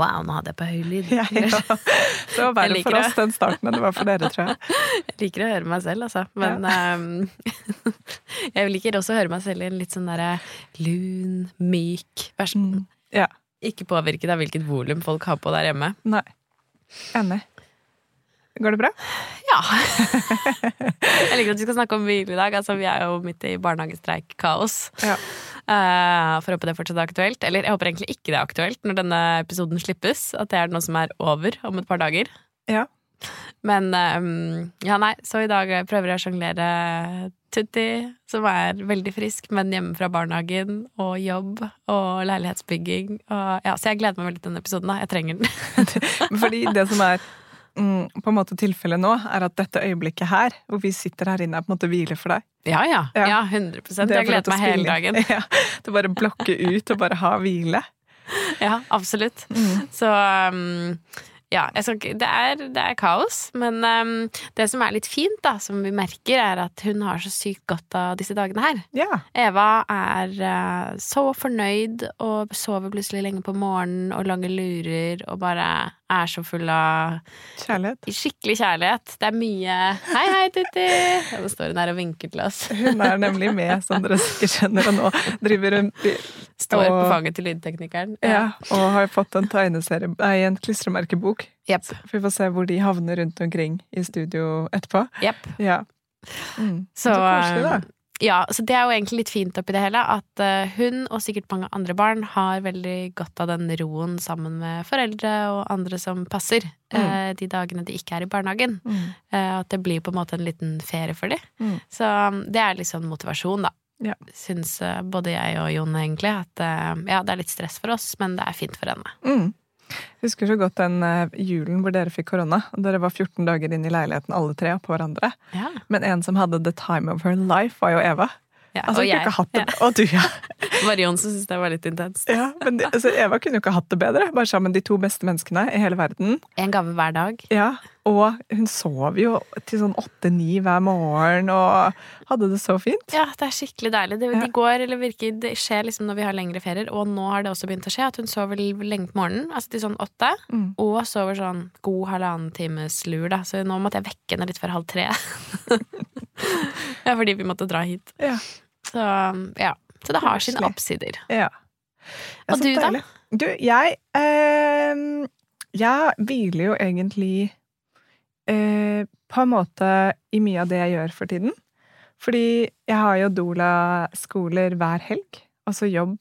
Wow, nå hadde jeg på høy lyd. Ja, ja. Det var verre for oss den starten enn det var for dere, tror jeg. Jeg liker å høre meg selv, altså. Men ehm, jeg liker også å høre meg selv i en litt sånn derre lun, myk versjon. Ja. Ikke påvirket av hvilket volum folk har på der hjemme. Nei. Enig. Går det bra? Ja. jeg liker at vi skal snakke om hvile i dag. Altså, vi er jo midt i barnehagestreik-kaos. Ja. Eh, får håpe det fortsatt er aktuelt. Eller jeg håper egentlig ikke det er aktuelt når denne episoden slippes. At det er noe som er over om et par dager. Ja. Men eh, ja, nei, så i dag prøver jeg å sjonglere Tutti, som er veldig frisk, men hjemme fra barnehagen og jobb og leilighetsbygging. Og, ja, så jeg gleder meg veldig til denne episoden. Da. Jeg trenger den. Fordi det som er mm, på en måte tilfellet nå, er at dette øyeblikket her, hvor vi sitter her inne, er på en måte hvile for deg. Ja, ja. Ja. ja 100 er Jeg gleder meg hele dagen. Ja, det bare blokke ut og bare ha hvile. Ja, absolutt. Mm. Så um, ja, jeg skal, det, er, det er kaos. Men um, det som er litt fint, da, som vi merker, er at hun har så sykt godt av disse dagene her. Ja. Eva er uh, så fornøyd og sover plutselig lenge på morgenen og lange lurer og bare er så full av Kjærlighet. skikkelig kjærlighet. Det er mye Hei, hei, Tutti! Nå står hun her og vinker til oss. Hun er nemlig med, som dere sikkert skjønner, og nå driver hun Står på fanget til lydteknikeren. Ja, og har fått en tegneserie, nei, en klistremerkebok. Jepp. Så Vi får se hvor de havner rundt omkring i studio etterpå. Yep. Ja. Mm. Så, Så koselig, da. eh, Ja, så det er jo egentlig litt fint oppi det hele. At eh, hun, og sikkert mange andre barn, har veldig godt av den roen sammen med foreldre og andre som passer. mm. de dagene de ikke er i barnehagen. Mm. Eh, at det blir på en måte en liten ferie for dem. Mm. Så um, det er sånn motivasjon, da. Ja. Syns eh, både jeg og Jon egentlig at eh, ja, det er litt stress for oss, men det er fint for henne. Mm. Husker så godt den eh, julen hvor dere fikk korona. og Dere var 14 dager inn i leiligheten alle tre på hverandre. Ja. Men en som hadde the time of her life, var jo Eva. Ja, Altså, og jeg. Ja. Og du, ja. Marion syns det var litt intenst. ja men de, altså, Eva kunne jo ikke hatt det bedre. Bare sammen de to beste menneskene i hele verden. En gave hver dag. Ja, Og hun sov jo til sånn åtte-ni hver morgen og hadde det så fint. Ja, det er skikkelig deilig. Det, de går, eller virker, det skjer liksom når vi har lengre ferier, og nå har det også begynt å skje, at hun sover lenge på morgenen, altså til sånn åtte, Mm. og sover sånn god halvannen times lur, da. Så nå måtte jeg vekke henne litt før halv tre. ja, fordi vi måtte dra hit. Ja. Så ja. Så det har sine oppsider. Ja. Og du, du, da? Du, jeg eh, Jeg hviler jo egentlig eh, på en måte i mye av det jeg gjør for tiden. Fordi jeg har jo Dola-skoler hver helg, og så jobb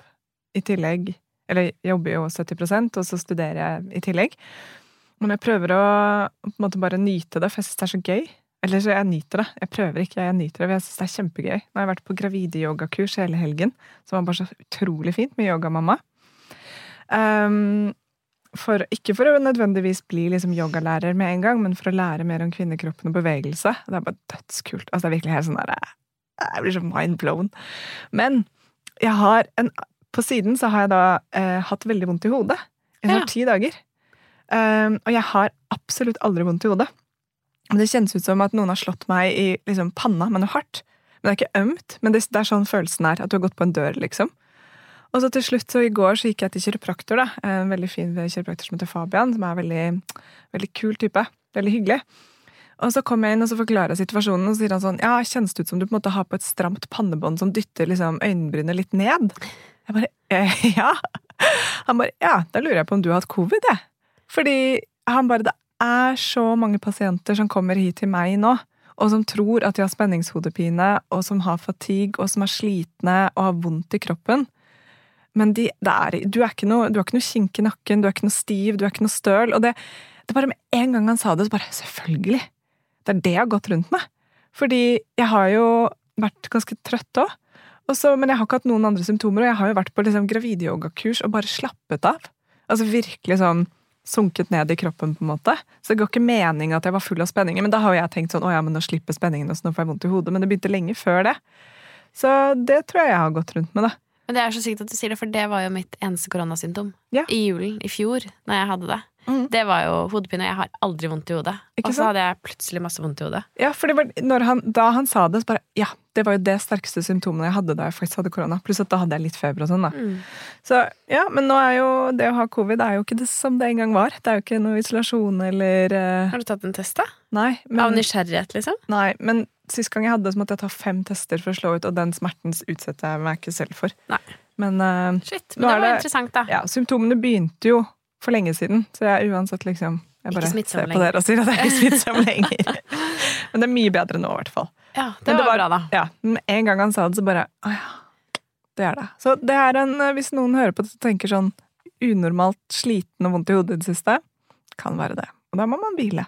i tillegg. Eller jobber jo 70% og så studerer jeg i tillegg. Men jeg prøver å på en måte bare nyte det, for jeg syns det er så gøy. Eller så jeg nyter det. Jeg prøver ikke, jeg nyter det. for Jeg syns det er kjempegøy. Nå har jeg vært på gravideyogakurs hele helgen, som var bare så utrolig fint med yogamamma. Um, for, ikke for å nødvendigvis bli liksom yogalærer med en gang, men for å lære mer om kvinnekroppen og bevegelse. Det er bare dødskult. Altså, det er virkelig helt sånn der, Jeg blir så mind blown. Men jeg har en, på siden så har jeg da eh, hatt veldig vondt i hodet. I Ja. sånn ti dager. Um, og jeg har absolutt aldri vondt i hodet. Men det kjennes ut som at noen har slått meg i liksom, panna med noe hardt. Men det er ikke ømt, men det, det er sånn følelsen er. At du har gått på en dør, liksom. Og så til slutt, så i går så gikk jeg til kiropraktor, da. En veldig fin kiropraktor som heter Fabian, som er veldig, veldig kul type. Veldig hyggelig. Og så kom jeg inn og så forklarer situasjonen, og så sier han sånn Ja, kjennes det ut som du på en måte har på et stramt pannebånd som dytter liksom øyenbrynet litt ned? Jeg bare eh, Ja. Han bare Ja, da lurer jeg på om du har hatt covid, jeg. Fordi han bare Det er så mange pasienter som kommer hit til meg nå, og som tror at de har spenningshodepine, og som har fatigue, og som er slitne og har vondt i kroppen. Men de, er, du, er ikke noe, har ikke noe kink i nakken, du er ikke noe stiv, du er ikke noe støl. Og det, det bare med en gang han sa det, så bare Selvfølgelig! Det er det jeg har gått rundt med. Fordi jeg har jo vært ganske trøtt òg. Men jeg har ikke hatt noen andre symptomer, og jeg har jo vært på liksom gravideyogakurs og bare slappet av. Altså virkelig sånn sunket ned i kroppen, på en måte. Så det går ikke mening at jeg var full av spenninger. Men da har jeg tenkt sånn å ja, men nå slipper spenningen, så nå får jeg vondt i hodet. Men det begynte lenge før det. Så det tror jeg jeg har gått rundt med, da. Men det er så sykt at du sier det, for det var jo mitt eneste koronasymptom. Ja. I julen i fjor, når jeg hadde det. Mm. Det var jo hodepine. Jeg har aldri vondt i hodet. Og så hadde jeg plutselig masse vondt i hodet. Ja, for det han, da han sa det, så bare Ja, det var jo det sterkeste symptomet jeg hadde da jeg faktisk hadde korona. Pluss at da hadde jeg litt feber og sånn, da. Mm. Så ja, men nå er jo det å ha covid er jo ikke det som det en gang var. Det er jo ikke noe isolasjon eller uh... Har du tatt en test, da? Nei. Av nysgjerrighet, liksom? nei, men sist gang jeg hadde det, så måtte jeg ta fem tester for å slå ut, og den smerten utsetter jeg meg ikke selv for. Nei. Men uh, Shit. Men det var det- interessant, da. ja, symptomene begynte jo for lenge siden, så jeg uansett liksom Jeg bare ser på dere og sier at jeg er ikke smittsom lenger. Men det er mye bedre nå, i hvert fall. Ja, det, Men det var, var- bra, da. Ja, men en gang han sa det, så bare Å ja. Det er det. Så det er en eh, Hvis noen hører på det og tenker sånn unormalt sliten og vondt i hodet i det siste, kan være det. Og da må man hvile.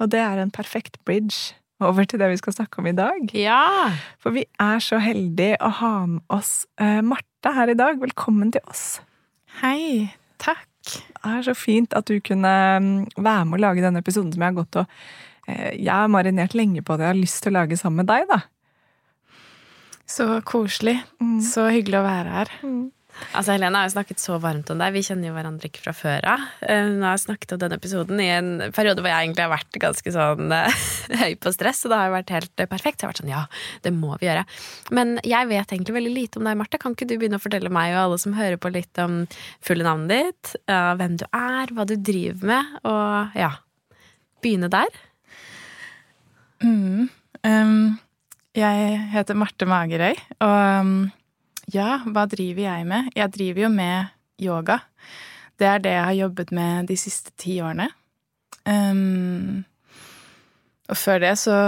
Og det er en perfekt bridge over til det vi skal snakke om i dag. Ja! For vi er så heldige å ha med oss eh, Marte her i dag. Velkommen til oss. Hei. Takk. Det er så fint at du kunne mm, være med å lage denne episoden som jeg har gått og eh, Jeg har marinert lenge på det jeg har lyst til å lage sammen med deg, da. Så koselig. Mm. Så hyggelig å være her. Altså, Helene har jo snakket så varmt om deg. Vi kjenner jo hverandre ikke fra før av. Eh, Hun har snakket om denne episoden i en periode hvor jeg egentlig har vært ganske sånn eh, høy på stress, og det har jo vært helt eh, perfekt. Så jeg har vært sånn, ja, det må vi gjøre. Men jeg vet egentlig veldig lite om deg, Marte. Kan ikke du begynne å fortelle meg og alle som hører på, litt om fulle navnet ditt, hvem du er, hva du driver med, og ja Begynne der. Mm. Um, jeg heter Marte Magerøy, og um, ja, hva driver jeg med? Jeg driver jo med yoga. Det er det jeg har jobbet med de siste ti årene. Um, og før det så,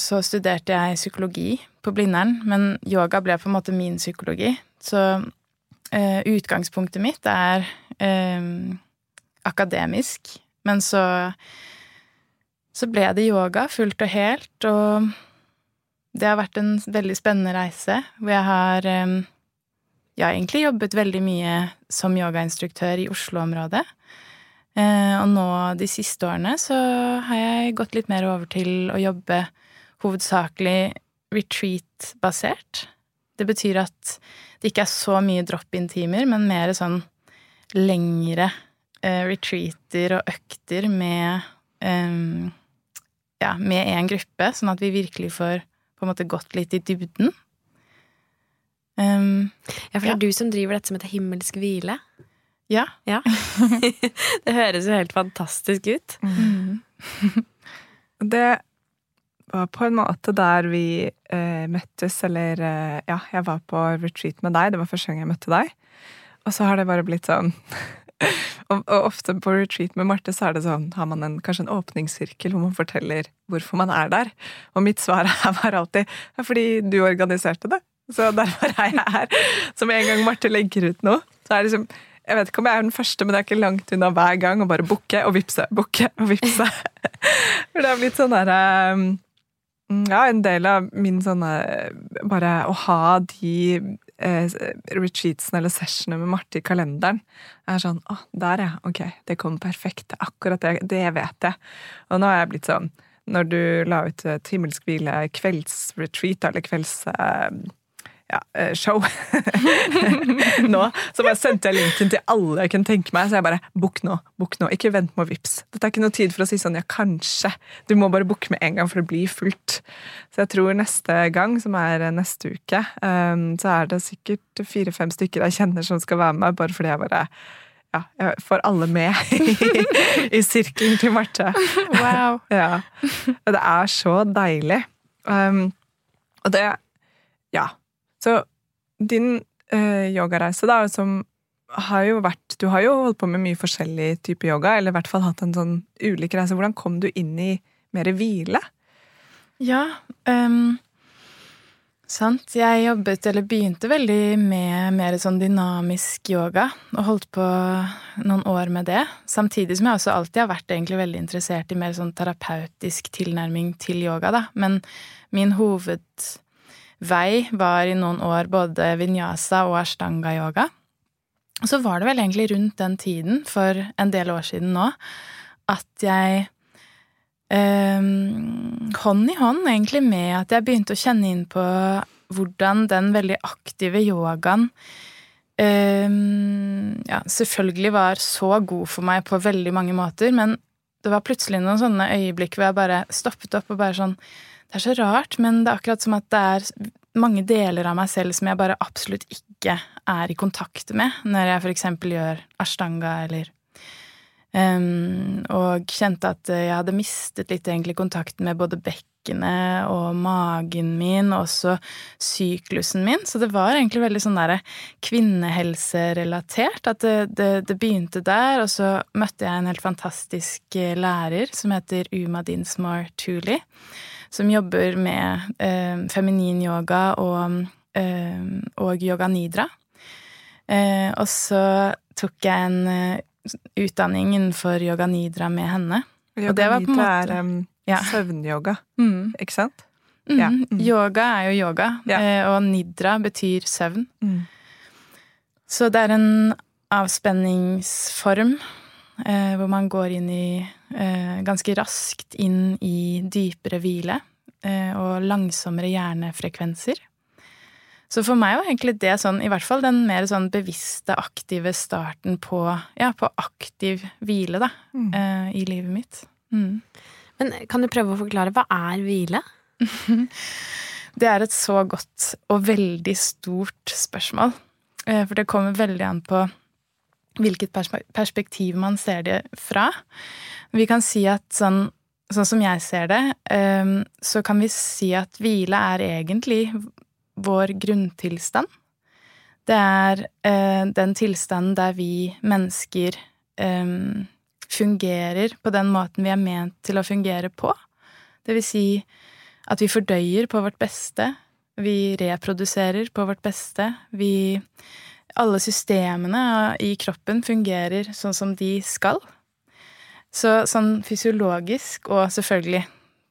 så studerte jeg psykologi på Blindern, men yoga ble på en måte min psykologi. Så uh, utgangspunktet mitt er um, akademisk, men så så ble det yoga fullt og helt, og det har vært en veldig spennende reise, hvor jeg har eh, Jeg har egentlig jobbet veldig mye som yogainstruktør i Oslo-området. Eh, Og nå de siste årene så har jeg gått litt mer over til å jobbe hovedsakelig retreat-basert. Det betyr at det ikke er så mye drop-in-timer, men mer sånn lengre eh, retreater og økter med um, ja, med en gruppe, sånn at vi virkelig får på en måte gått litt i dybden. Um, Ja, for det Ja. er du som driver dette som heter himmelsk hvile. ja. Ja. det høres jo helt fantastisk ut. Mm. Det var på en måte der vi eh, møttes, eller eh, Ja, jeg var på retreat med deg. Det var første gang jeg møtte deg. Og så har det bare blitt sånn og, og ofte på retreat med Marte så er det sånn, har man en, kanskje en åpningssirkel hvor man forteller hvorfor man er der. Og mitt svar her var alltid ja, fordi du organiserte det. Så derfor er jeg her. Med en gang Marte legger ut noe, så er det liksom jeg vet ikke om jeg er den første, men det er ikke langt unna hver gang å bare booke og vippse, booke og vippse. For det har blitt sånn derre Ja, en del av min sånne Bare å ha de eh, retreatsene eller sessionene med Marte i kalenderen er sånn Å, der, ja. Ok, det kom perfekt. Akkurat det. Det vet jeg. Og nå har jeg blitt sånn Når du la ut et himmelsk hvile kveldsretreat, eller kvelds... eh, ja, eh, show nå, så bare sendte jeg linken til alle jeg kunne tenke meg. Så jeg bare book nå, book nå. Ikke vent med å vippse. Dette er ikke noe tid for å si sånn ja, kanskje. Du må bare booke med en gang for det blir fullt. Så jeg tror neste gang, som er neste uke, um, så er det sikkert fire-fem stykker jeg kjenner som skal være med, bare fordi jeg bare ja, jeg får alle med i, i sirkelen til Marte. Wow. Ja. Og det er så deilig. Um, og det Ja. Så din eh, yogareise, da, som har jo vært Du har jo holdt på med mye forskjellig type yoga, eller i hvert fall hatt en sånn ulik reise. Hvordan kom du inn i mer hvile? Ja, um, sant. Jeg jobbet, eller begynte veldig med mer sånn dynamisk yoga, og holdt på noen år med det. Samtidig som jeg også alltid har vært egentlig veldig interessert i mer sånn terapeutisk tilnærming til yoga, da. Men min hovedvei var i noen år både vinyasa og ashtanga-yoga. Og så var det vel egentlig rundt den tiden, for en del år siden nå, at jeg eh, hånd i hånd egentlig med at jeg begynte å kjenne inn på hvordan den veldig aktive yogaen eh, ja, selvfølgelig var så god for meg på veldig mange måter, men det var plutselig noen sånne øyeblikk hvor jeg bare stoppet opp og bare sånn Det er så rart, men det er akkurat som at det er mange deler av meg selv som jeg bare absolutt ikke er i kontakt med når jeg eksempel gjør ashtanga eller um, Og kjente at jeg hadde mistet litt egentlig kontakten med både bekkenet og magen min, og også syklusen min. Så det var egentlig veldig sånn derre kvinnehelserelatert. At det, det, det, begynte der, og så møtte jeg en helt fantastisk lærer som heter Uma Dinsmore Tooley, som jobber med eh, feminin yoga og, eh, og yoga nidra. Eh, og så tok jeg en uh, utdanning innenfor yoga nidra med henne. Yoga og det var på en måte er um, ja. Søvnyoga, mm. ikke sant? Mm. Ja. Mm. Yoga er jo yoga, ja. Eh, og nidra betyr søvn. Mm. Så det er en avspenningsform eh, hvor man går inn i eh, Ganske raskt inn i dypere hvile eh, og langsommere hjernefrekvenser. Så for meg var egentlig det sånn, i hvert fall den mer sånn bevisste, aktive starten på, ja, på aktiv hvile, da, mm. eh, i livet mitt. Mm. Men kan du prøve å forklare, hva er hvile? det er et så godt og veldig stort spørsmål. Eh, for det kommer veldig an på hvilket perspektiv man ser det fra. Vi kan si at sånn, sånn som jeg ser det, eh, så kan vi si at hvile er egentlig vår grunntilstand. Det er eh, den tilstanden der vi mennesker fungerer på den måten vi er ment til å fungere på. Det vil si at vi fordøyer på vårt beste, vi reproduserer på vårt beste, vi Alle systemene i kroppen fungerer sånn som de skal. Så sånn fysiologisk, og selvfølgelig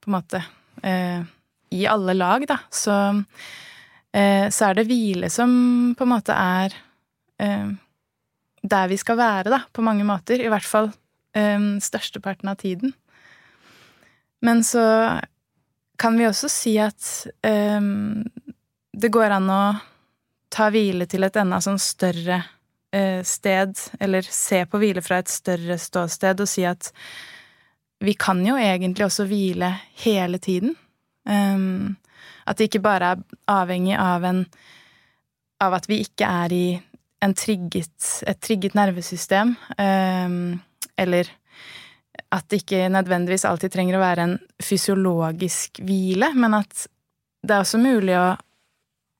på en måte eh, i alle lag, da, så, eh, så er det hvile som på en måte er eh, der vi skal være, da, på mange måter. I hvert fall um, størsteparten av tiden. Men så kan vi også si at um, det går an å ta hvile til et enda sånn større eh, sted, eller se på hvile fra et større ståsted og si at vi kan jo egentlig også hvile hele tiden. Um, at det ikke bare er avhengig av en Av at vi ikke er i trigget, et trigget nervesystem. Um, eller at det ikke nødvendigvis alltid trenger å være en fysiologisk hvile, men at det er også mulig å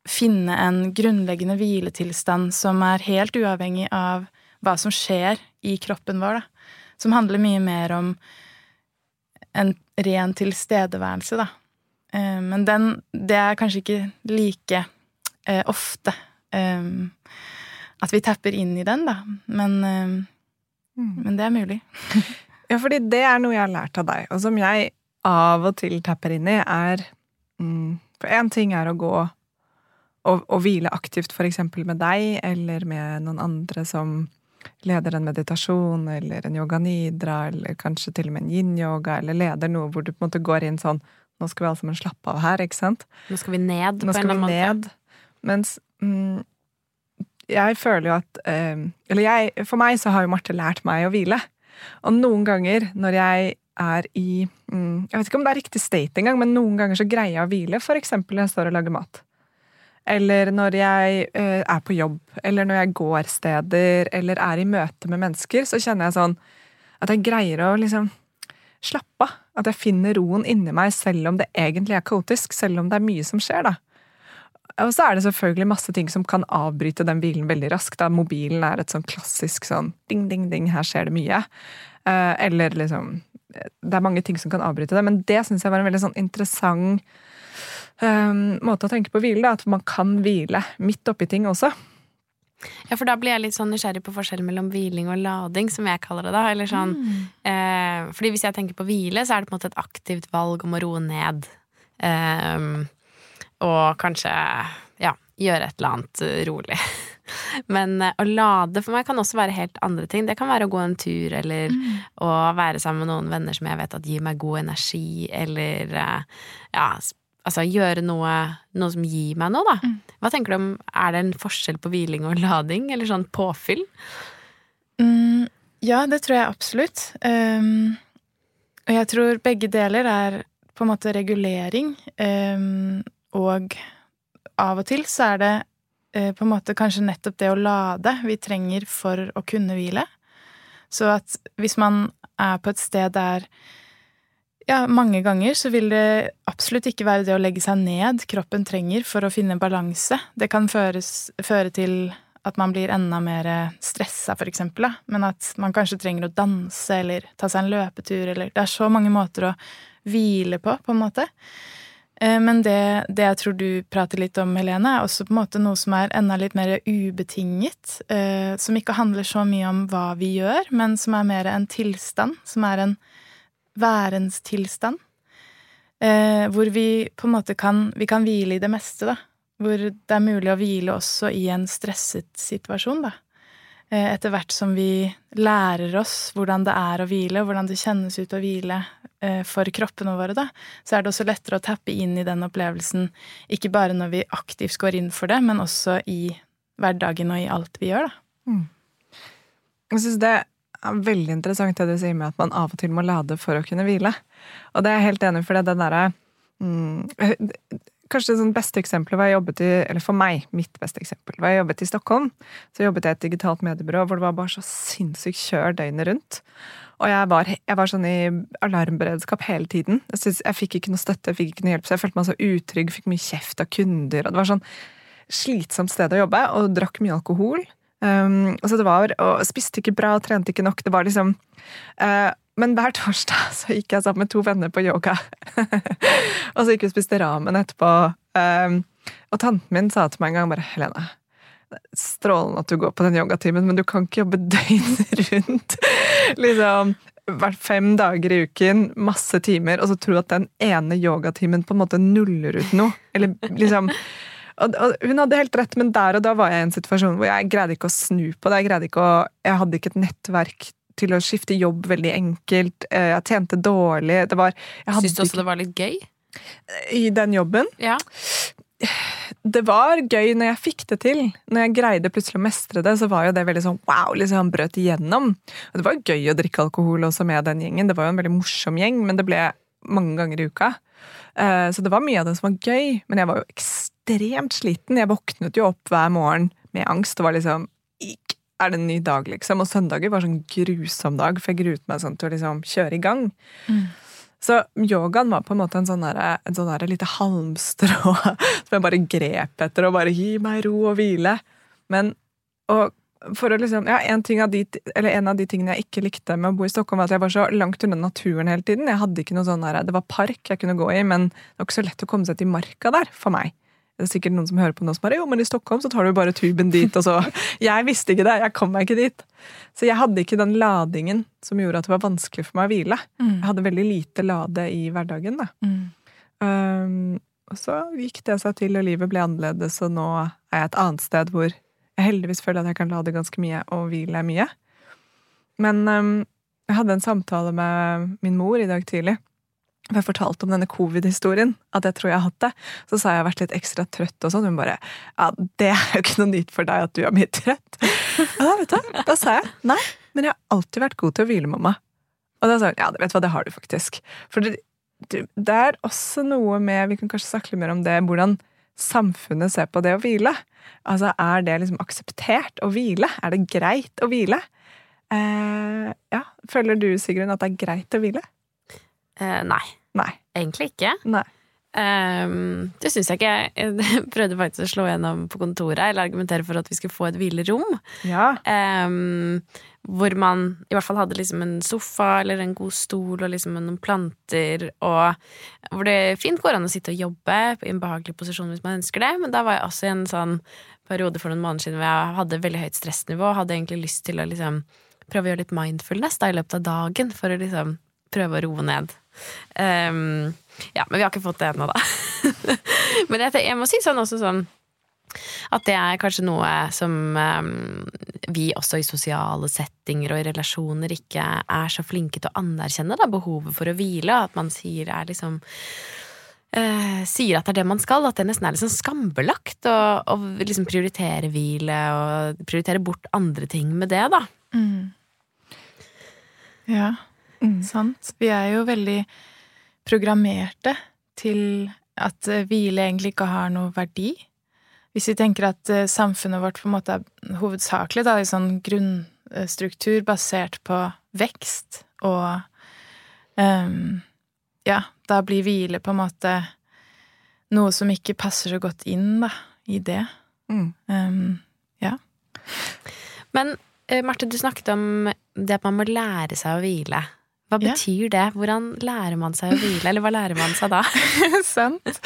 finne en grunnleggende hviletilstand som er helt uavhengig av hva som skjer i kroppen vår, da. Som handler mye mer om en ren tilstedeværelse, da. Eh, men den Det er kanskje ikke like eh, ofte eh, at vi tapper inn i den, da. Men Mm. Men det er mulig. ja, fordi det er noe jeg har lært av deg, og som jeg av og til tapper inn i, er mm, For én ting er å gå og, å hvile aktivt, eksempel med deg, eller med noen andre som leder en meditasjon eller en yoga nidra, eller kanskje til og med en yin-yoga, eller leder noe hvor du på en måte går inn sånn Nå skal vi alle sammen slappe av her, ikke sant? Nå skal vi ned, Nå skal vi ned. Mens mm, jeg føler jo at eh, Eller jeg, for meg så har jo Marte lært meg å hvile. Og noen ganger når jeg er i mm, Jeg vet ikke om det er riktig state engang, men noen ganger så greier jeg å hvile. Eksempel når jeg står og lager mat. Eller når jeg uh, er på jobb, eller når jeg går steder, eller er i møte med mennesker, så kjenner jeg sånn at jeg greier å liksom slappe av. At jeg finner roen inni meg, selv om det egentlig er kaotisk. Selv om det er mye som skjer, da. Og så er det selvfølgelig masse ting som kan avbryte den bilen veldig raskt. Da. Mobilen er et sånn klassisk sånn ding, ding, ding, her skjer det mye. Eh, eller liksom Det er mange ting som kan avbryte det, men det syns jeg var en veldig sånn interessant um, måte å tenke på hvile. Da. At man kan hvile midt oppi ting også. Ja, for da blir jeg litt sånn nysgjerrig på forskjellen mellom hviling og lading, som jeg kaller det da. Eller sånn, mm. eh, fordi hvis jeg tenker på hvile, så er det på en måte et aktivt valg om å roe ned. Eh, og kanskje ja, gjøre et eller annet eh, rolig. Men eh, å lade for meg kan også være helt andre ting. Det kan være å gå en tur, eller mm. å være sammen med noen venner som jeg vet at gir meg god energi, eller eh, ja, altså, gjøre noe, noe som gir meg noe, da. Mm. Hva tenker du om Er det en forskjell på hviling og lading, eller sånn påfyll? Mm, ja, det tror jeg absolutt. Um, og jeg tror begge deler er på en måte regulering. Um, og av og til så er det uh, på en måte kanskje nettopp det å lade vi trenger for å kunne hvile. Så at hvis man er på et sted der ja, mange ganger så vil det absolutt ikke være det å legge seg ned kroppen trenger for å finne balanse. Det kan føres, føre til at man blir enda mer stressa, for eksempel, men at man kanskje trenger å danse eller ta seg en løpetur, eller Det er så mange måter å hvile på, på en måte. Eh, men det, det jeg tror du prater litt om, Helene, er også på en måte noe som er enda litt mer ubetinget. Eh, som ikke handler så mye om hva vi gjør, men som er mer en tilstand. Som er en værens tilstand. Eh, hvor vi på en måte kan Vi kan hvile i det meste, da. Hvor det er mulig å hvile også i en stresset situasjon, da. Eh, etter hvert som vi lærer oss hvordan det er å hvile, og hvordan det kjennes ut å hvile eh, for kroppene våre, da, så er det også lettere å tappe inn i den opplevelsen, ikke bare når vi aktivt går inn for det, men også i hverdagen og i alt vi gjør, da. Mm. Jeg syns det er veldig interessant det du sier med at man av og til må lade for å kunne hvile. Og det er jeg helt enig for det derre mm, Kanskje det beste eksempelet var jeg jobbet i, eller for meg, mitt beste eksempel, var jeg jobbet i Stockholm. Så jobbet jeg i et digitalt mediebyrå hvor det var bare så sinnssykt kjør døgnet rundt. Og jeg var, jeg var, sånn i alarmberedskap hele tiden. Jeg, synes, jeg fikk ikke noe støtte, jeg fikk ikke noe hjelp, så jeg følte meg så utrygg, fikk mye kjeft av kunder. og Det var sånn slitsomt sted å jobbe, og drakk mye alkohol. Um, så det var, og spiste ikke bra, trente ikke nok. Det var liksom uh, Men hver torsdag så gikk jeg sammen med to venner på yoga. og så gikk vi og spiste ramen etterpå. Um, og tanten min sa til meg en gang bare Helene, strålende at du går på den yogatimen, men du kan ikke jobbe døgnet rundt. liksom hvert fem dager i uken, masse timer, og så tro at den ene yogatimen på en måte nuller ut noe. Eller liksom og, og, hun hadde helt rett, men der og da var jeg i en situasjon hvor jeg greide ikke å snu på det. Jeg, greide ikke å, jeg hadde ikke et nettverk til å skifte jobb veldig enkelt. Eh, jeg tjente dårlig. Det var Syns du også det var litt gøy? I den jobben? Ja. Det var gøy når jeg fikk det til. Når jeg greide plutselig å mestre det, så var jo det veldig sånn wow, liksom han brøt igjennom. Og det var gøy å drikke alkohol også med den gjengen. Det var jo en veldig morsom gjeng, men det ble mange ganger i uka. Eh, så det var mye av det som var gøy, men jeg var jo ekstremt sliten. Jeg våknet jo opp hver morgen med angst og var liksom Er det en ny dag, liksom? Og søndager var sånn grusom dag, for jeg gruet meg sånn til å liksom kjøre i gang. Mm. Så yogaen var på en måte en sånn, der, en sånn der lite halmstrå som jeg bare grep etter og bare gi meg ro og hvile. Men og for å liksom, ja, en, av de, en, av de, tingene jeg ikke likte med å bo i Stockholm, var at jeg var så langt unna naturen hele tiden. Jeg hadde ikke noe sånn her, Det var park jeg kunne gå i, men det var ikke så lett å komme seg til marka der for meg. Det er sikkert noen som hører på nå som bare jo, men i Stockholm så tar du bare tuben dit, og så Jeg visste ikke det, jeg kom meg ikke dit. Så jeg hadde ikke den ladingen som gjorde at det var vanskelig for meg å hvile. Mm. Jeg hadde veldig lite lade i hverdagen, da. Mm. Um, og så gikk det seg til, og livet ble annerledes, og nå er jeg et annet sted hvor jeg heldigvis føler at jeg kan lade ganske mye og hvile mye. Men um, jeg hadde en samtale med min mor i dag tidlig. For jeg fortalte om denne covid-historien, at jeg tror jeg har hatt det. Så sa jeg at jeg har vært litt ekstra trøtt, og sånn. Hun bare ja, det er jo ikke noe nytt for deg at du er mye trøtt. Da, vet du, da sa jeg nei, men jeg har alltid vært god til å hvile, mamma. Og da sa hun ja, vet du hva, det har du faktisk. For det, det er også noe med Vi kan kanskje snakke litt mer om det, hvordan samfunnet ser på det å hvile. Altså, er det liksom akseptert å hvile? Er det greit å hvile? Eh, ja, Føler du, Sigrun, at det er greit å hvile? Eh, nei. nei. Egentlig ikke. Nei. Um, det syns jeg ikke. Jeg prøvde faktisk å slå gjennom på kontoret, eller argumentere for at vi skulle få et hvilerom. Ja. Um, hvor man i hvert fall hadde liksom en sofa eller en god stol og liksom noen planter, og hvor det fint går an å sitte og jobbe i en behagelig posisjon hvis man ønsker det, men da var jeg også i en sånn periode for noen måneder siden hvor jeg hadde veldig høyt stressnivå og hadde egentlig lyst til å liksom prøve å gjøre litt mindfulness da i løpet av dagen for å liksom prøve å roe ned. Um, ja, men vi har ikke fått det ennå, da. men jeg, jeg, må si sånn også sånn at det er kanskje noe som um, vi også i sosiale settinger og i relasjoner ikke er så flinke til å anerkjenne, da, behovet for å hvile. At man sier er liksom uh, sier at det er det man skal, at det nesten er liksom skambelagt å liksom prioritere hvile og prioritere bort andre ting med det, da. Mm. Ja, Mm. sant. Vi er jo veldig programmerte til at eh, hvile egentlig ikke har noe verdi. Hvis vi tenker at eh, samfunnet vårt på en måte er hovedsakelig da, i sånn grunnstruktur basert på vekst og um, Ja, da blir hvile på en måte noe som ikke passer så godt inn da, i det. Mm. Um, ja. Men eh, Marte, du snakket om det at man må lære seg å hvile. Hva Ja. betyr det? Hvordan lærer man seg å hvile, eller hva lærer man seg da? Sant.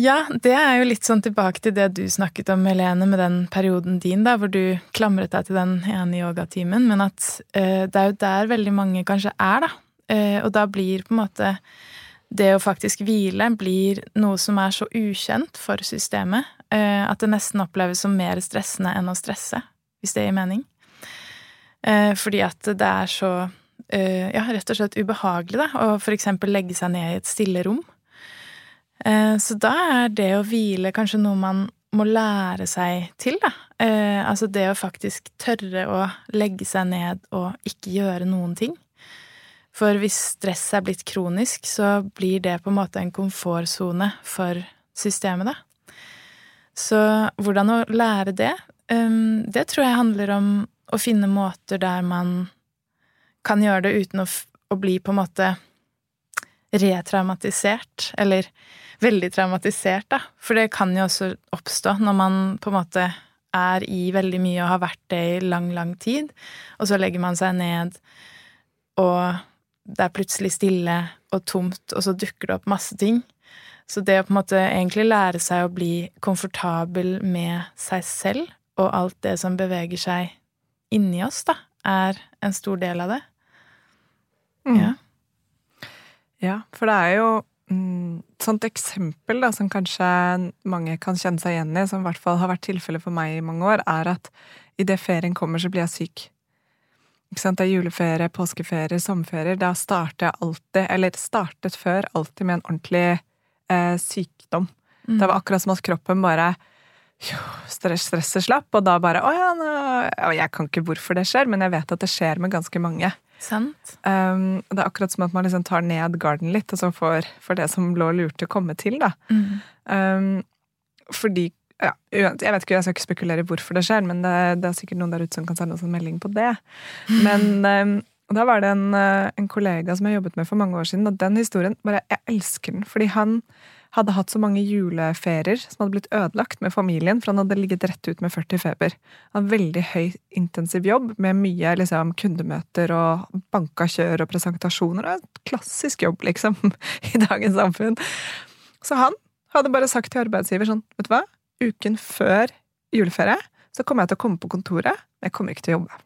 Ja, det er jo litt sånn tilbake til det du snakket om, Helene, med den perioden din, da, hvor du klamret deg til den ene yogatimen, men at uh, det er jo der veldig mange kanskje er, da. Uh, og da blir på en måte det å faktisk hvile blir noe som er så ukjent for systemet, uh, at det nesten oppleves som mer stressende enn å stresse, hvis det gir mening. Fordi at det er så ja, rett og slett ubehagelig, da, for eksempel legge seg ned i et stille rom. Eh, Så da er det å hvile kanskje noe man må lære seg til, da. Eh, altså det å faktisk tørre å legge seg ned og ikke gjøre noen ting. For hvis stress er blitt kronisk, så blir det på en måte en komfortsone for systemet, da. Så hvordan å lære det, um, det tror jeg handler om å finne måter der man kan gjøre det uten å, å bli på en måte retraumatisert, eller veldig traumatisert, da. For det kan jo også oppstå når man på en måte er i veldig mye og har vært det i lang, lang tid, og så legger man seg ned, og det er plutselig stille og tomt, og så dukker det opp masse ting. Så det å på en måte egentlig lære seg å bli komfortabel med seg selv og alt det som beveger seg inni oss, da, er en stor del av det. Mm. Ja. Ja, for det er jo mm, et sånt eksempel da, som kanskje mange kan kjenne seg igjen i, som i hvert fall har vært tilfellet for meg i mange år, er at idet ferien kommer, så blir jeg syk. Ikke sant? Det er juleferie, påskeferie, sommerferier. Da starter jeg alltid, eller startet før, alltid med en ordentlig eh, sykdom. Mm. Det var akkurat som at kroppen bare jo, stress, stresset slapp, og da bare Å ja, nå Jeg kan ikke hvorfor det skjer, men jeg vet at det skjer med ganske mange. Sant? Um, det er akkurat som at man liksom tar ned garden litt, og så får, får det som lå å komme til, da. Mm. Um, fordi ja, Jeg vet ikke, jeg skal ikke spekulere hvorfor det skjer, men det, det er sikkert noen der ute som kan sende oss en melding på det. Men um, da var det en, uh, en kollega som jeg jobbet med for mange år siden, og den historien bare, Jeg elsker den, fordi han hadde hatt så mange juleferier som hadde blitt ødelagt med familien, for han hadde ligget rett ut med 40 feber. Han hadde veldig høy, intensiv jobb med mye liksom, kundemøter og banka kjør og presentasjoner. og Klassisk jobb, liksom, i dagens samfunn. Så han hadde bare sagt til arbeidsgiver sånn, vet du hva, uken før juleferie så kommer jeg til å komme på kontoret, men jeg kommer ikke til å jobbe.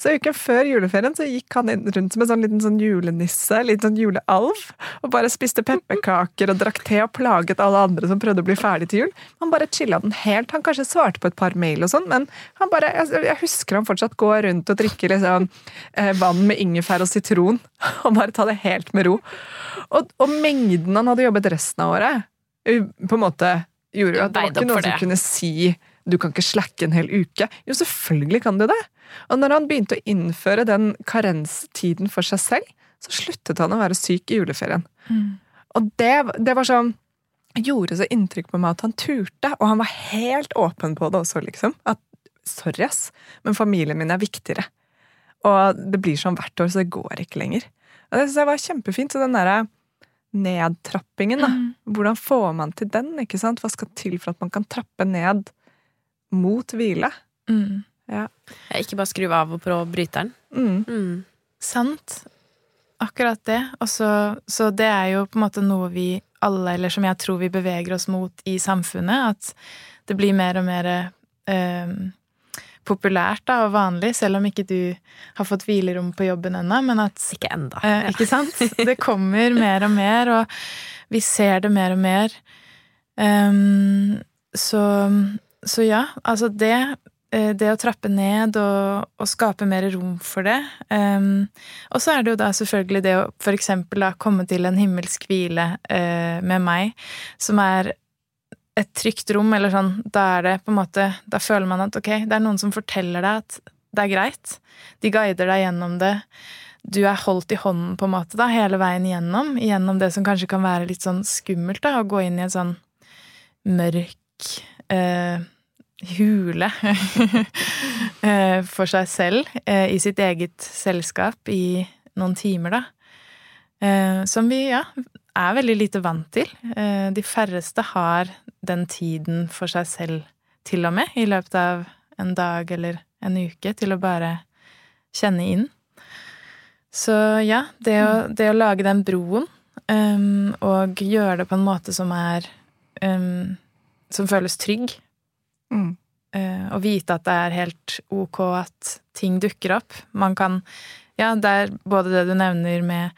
Så uken før juleferien så gikk han inn rundt som en sånn liten sånn julenisse, litt sånn julealv, og bare spiste pepperkaker og drakk te og plaget alle andre som prøvde å bli ferdig til jul. Han bare chilla den helt. Han kanskje svarte på et par mail og sånn, men han bare, jeg, husker han fortsatt går rundt og drikker liksom eh, vann med ingefær og sitron, og bare ta det helt med ro. Og, og mengden han hadde jobbet resten av året, på en måte gjorde jo at det var ikke noe noen som kunne si du kan ikke slacke en hel uke. Jo, selvfølgelig kan du det. Og når han begynte å innføre den karenstiden for seg selv, så sluttet han å være syk i juleferien. Mm. Og det, det var sånn gjorde så inntrykk på meg at han turte, og han var helt åpen på det også, liksom. At sorry, ass, men familien min er viktigere. Og det blir sånn hvert år, så det går ikke lenger. Og det syns jeg var kjempefint. Så den derre nedtrappingen, da. Mm. Hvordan får man til den? ikke sant? Hva skal til for at man kan trappe ned mot hvile? Mm. Ikke bare skru av og prøve å bryte den. Mm. Mm. Sant. Akkurat det. Også, så, så det er jo på en måte noe vi alle, eller som jeg tror vi beveger oss mot i samfunnet, at det blir mer og mer eh, populært da, og vanlig, selv om ikke du har fått hvilerom på jobben ennå, men at Ikke enda. Eh, ikke sant? Det kommer mer og mer, og vi ser det mer og mer. Um, så, så ja, altså det eh, det å trappe ned og, og, skape mer rom for det. Um, og så er det jo da selvfølgelig det å for da komme til en himmelsk hvile uh, med meg, som er et trygt rom, eller sånn, da er det på en måte Da føler man at ok, det er noen som forteller deg at det er greit. De guider deg gjennom det. Du er holdt i hånden på en måte da, hele veien gjennom, gjennom det som kanskje kan være litt sånn skummelt, da, å gå inn i en sånn mørk eh, hule eh, for seg selv, eh, i sitt eget selskap, i noen timer, da. Eh, som vi, ja, er veldig lite vant til. De færreste har den tiden for seg selv, til og med, i løpet av en dag eller en uke, til å bare kjenne inn. Så ja, det å, det å lage den broen, um, og gjøre det på en måte som er um, Som føles trygg, mm. uh, og vite at det er helt ok at ting dukker opp. Man kan Ja, det er både det du nevner med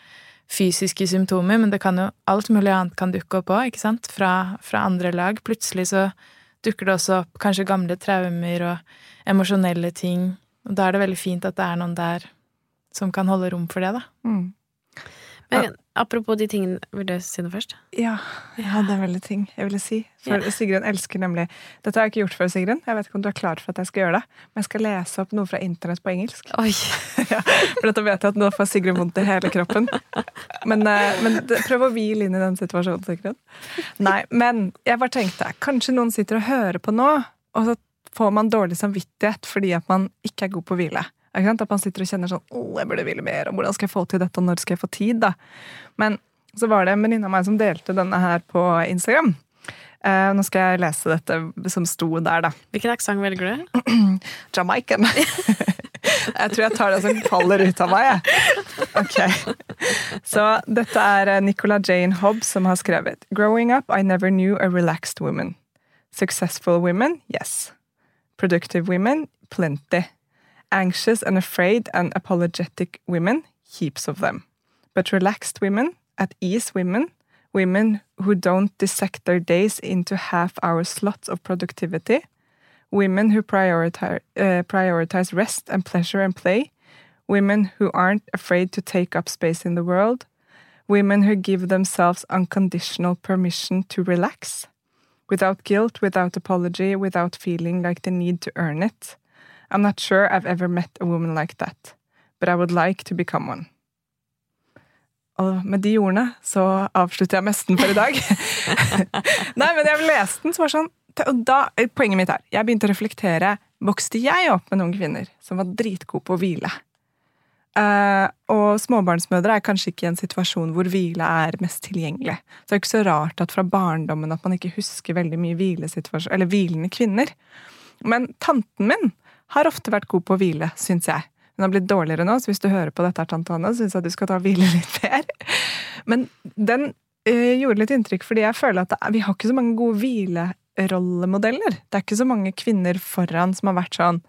fysiske symptomer, men det kan jo alt mulig annet kan dukke opp òg, ikke sant? Fra, fra, andre lag. Plutselig så dukker det også opp kanskje gamle traumer og emosjonelle ting. Og da er det veldig fint at det er noen der som kan holde rom for det, da. Mm. Men apropos de tingene, vil du si noe først? Ja, jeg hadde en veldig ting jeg ville si. For ja. Sigrun elsker nemlig Dette har jeg ikke gjort før, Sigrun. Jeg vet ikke om du er klar for at jeg skal gjøre det. Men jeg skal lese opp noe fra internett på engelsk. Oi. ja, for dette vet jeg at nå får Sigrun vondt i hele kroppen. Men, eh, men prøv å hvile inn i den situasjonen, Sigrun. Nei, men jeg bare tenkte kanskje noen sitter og hører på nå, og så får man dårlig samvittighet fordi at man ikke er god på å hvile. At man sitter og kjenner sånn 'Å, jeg burde ville mer', og 'hvordan skal jeg få til dette', og 'når skal jeg få tid', da. Men så var det en venninne av meg som delte denne her på Instagram. Uh, nå skal jeg lese dette som sto der, da. Hvilken aksent velger du? Jamaican. jeg tror jeg tar det som faller ut av meg, jeg. Ok. Så dette er eh, Nicola Jane Hobbs som har skrevet Growing up, I never knew a relaxed woman. Successful women, yes. Productive women, plenty. Anxious and afraid and apologetic women, heaps of them. But relaxed women, at ease women, women who don't dissect their days into half hour slots of productivity, women who prioritize, uh, prioritize rest and pleasure and play, women who aren't afraid to take up space in the world, women who give themselves unconditional permission to relax, without guilt, without apology, without feeling like they need to earn it I'm not sure I've ever met a woman like that, but I would like to become one. Og med de ordene så avslutter jeg mesten for i dag. Nei, men jeg leste den, så var sånn og da, Poenget mitt er jeg begynte å reflektere. Vokste jeg opp med noen kvinner som var dritgode på å hvile? Uh, og småbarnsmødre er kanskje ikke i en situasjon hvor hvile er mest tilgjengelig. Så det er ikke så rart at fra barndommen at man ikke husker veldig mye eller hvilende kvinner. Men tanten min har ofte vært god på å hvile, syns jeg. Hun har blitt dårligere nå, så hvis du hører på dette, tante Hanne, syns jeg du skal ta og hvile litt mer. Men den øh, gjorde litt inntrykk, fordi jeg føler at det, vi har ikke så mange gode hvilerollemodeller. Det er ikke så mange kvinner foran som har vært sånn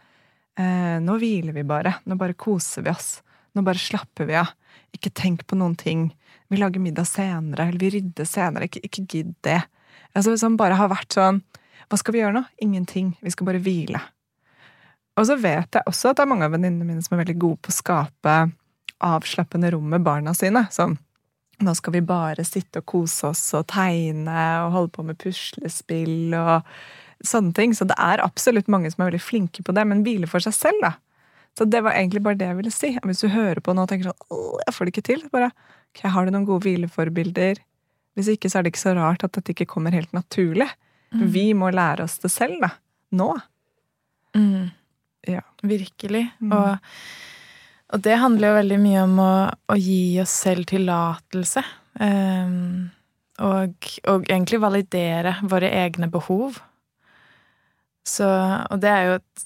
øh, Nå hviler vi bare. Nå bare koser vi oss. Nå bare slapper vi av. Ikke tenk på noen ting. Vi lager middag senere, eller vi rydder senere. Ikke, ikke gidd det. Altså, som bare har vært sånn Hva skal vi gjøre nå? Ingenting. Vi skal bare hvile. Og så vet jeg også at det er mange av venninnene mine som er veldig gode på å skape avslappende rom med barna sine. Sånn nå skal vi bare sitte og kose oss og tegne og holde på med puslespill og sånne ting. Så det er absolutt mange som er veldig flinke på det, men hvile for seg selv, da. Så det var egentlig bare det jeg ville si. Hvis du hører på nå og tenker sånn Åh, jeg får det ikke til, bare ok, har du noen gode hvileforbilder? Hvis ikke, så er det ikke så rart at dette ikke kommer helt naturlig. Mm. Vi må lære oss det selv, da. Nå. Mm. Ja. Virkelig. Mm. Og, og, det handler jo veldig mye om å, å gi oss selv tillatelse. Um, og, og, egentlig validere våre egne behov. Så Og det er jo et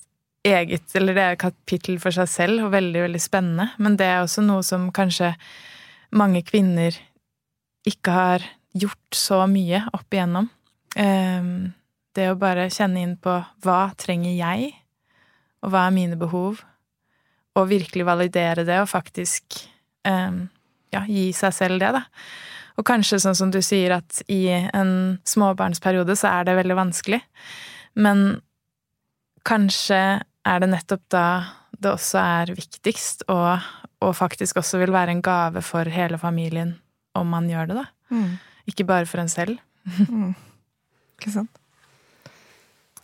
eget Eller det er et kapittel for seg selv, og veldig, veldig spennende. Men det er også noe som kanskje mange kvinner ikke har gjort så mye opp igjennom. Um, det å bare kjenne inn på hva trenger jeg? Og hva er mine behov, og virkelig validere det, og faktisk um, ja, gi seg selv det, da. Og kanskje sånn som du sier, at i en småbarnsperiode så er det veldig vanskelig, men kanskje er det nettopp da det også er viktigst, og, og faktisk også vil være en gave for hele familien om man gjør det, da. Mm. Ikke bare for en selv. Mm. Ikke sant?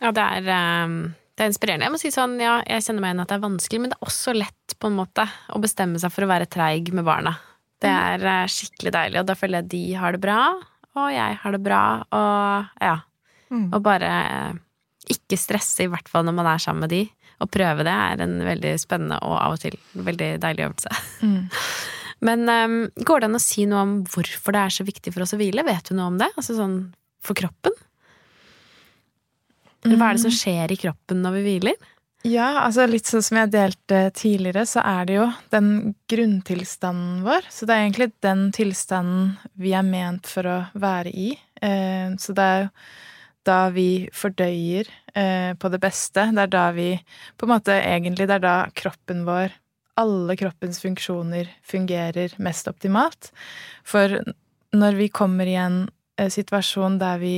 Ja, det er, ehm, det er inspirerende. Jeg må si sånn, ja, jeg kjenner meg igjen at det er vanskelig, men det er også lett på en måte å bestemme seg for å være treig med barna. Det er eh, skikkelig deilig, og da føler jeg de har det bra, og jeg har det bra, og ja. Mm. Og bare eh, ikke stresse, i hvert fall når man er sammen med de. Å prøve det er en veldig spennende og av og til veldig deilig øvelse. Mm. Men um, går det an å si noe om hvorfor det er så viktig for oss å hvile? Vet du noe om det? Altså sånn for kroppen? Eller hva er det som skjer i kroppen når vi hviler? Ja, altså litt sånn som jeg delte tidligere, så er det jo den grunntilstanden vår. Så det er egentlig den tilstanden vi er ment for å være i. Eh, Så det er jo da vi fordøyer eh, på det beste. Det er da vi på en måte egentlig Det er da kroppen vår, alle kroppens funksjoner, fungerer mest optimalt. For når vi kommer i en eh, situasjon der vi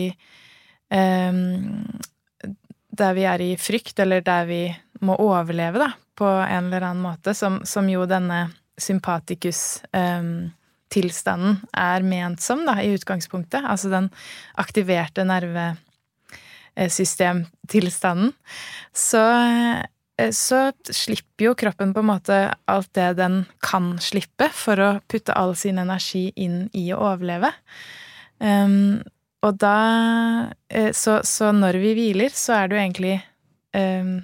der vi er i frykt, eller der vi må overleve, da, på en eller annen måte, som, som jo denne sympatikus-tilstanden er ment som, da, i utgangspunktet. Altså den aktiverte nervesystemtilstanden. Så, eh, så slipper jo kroppen på en måte alt det den kan slippe, for å putte all sin energi inn i å overleve. Um, og da eh, så, så når vi hviler, så er det jo egentlig um,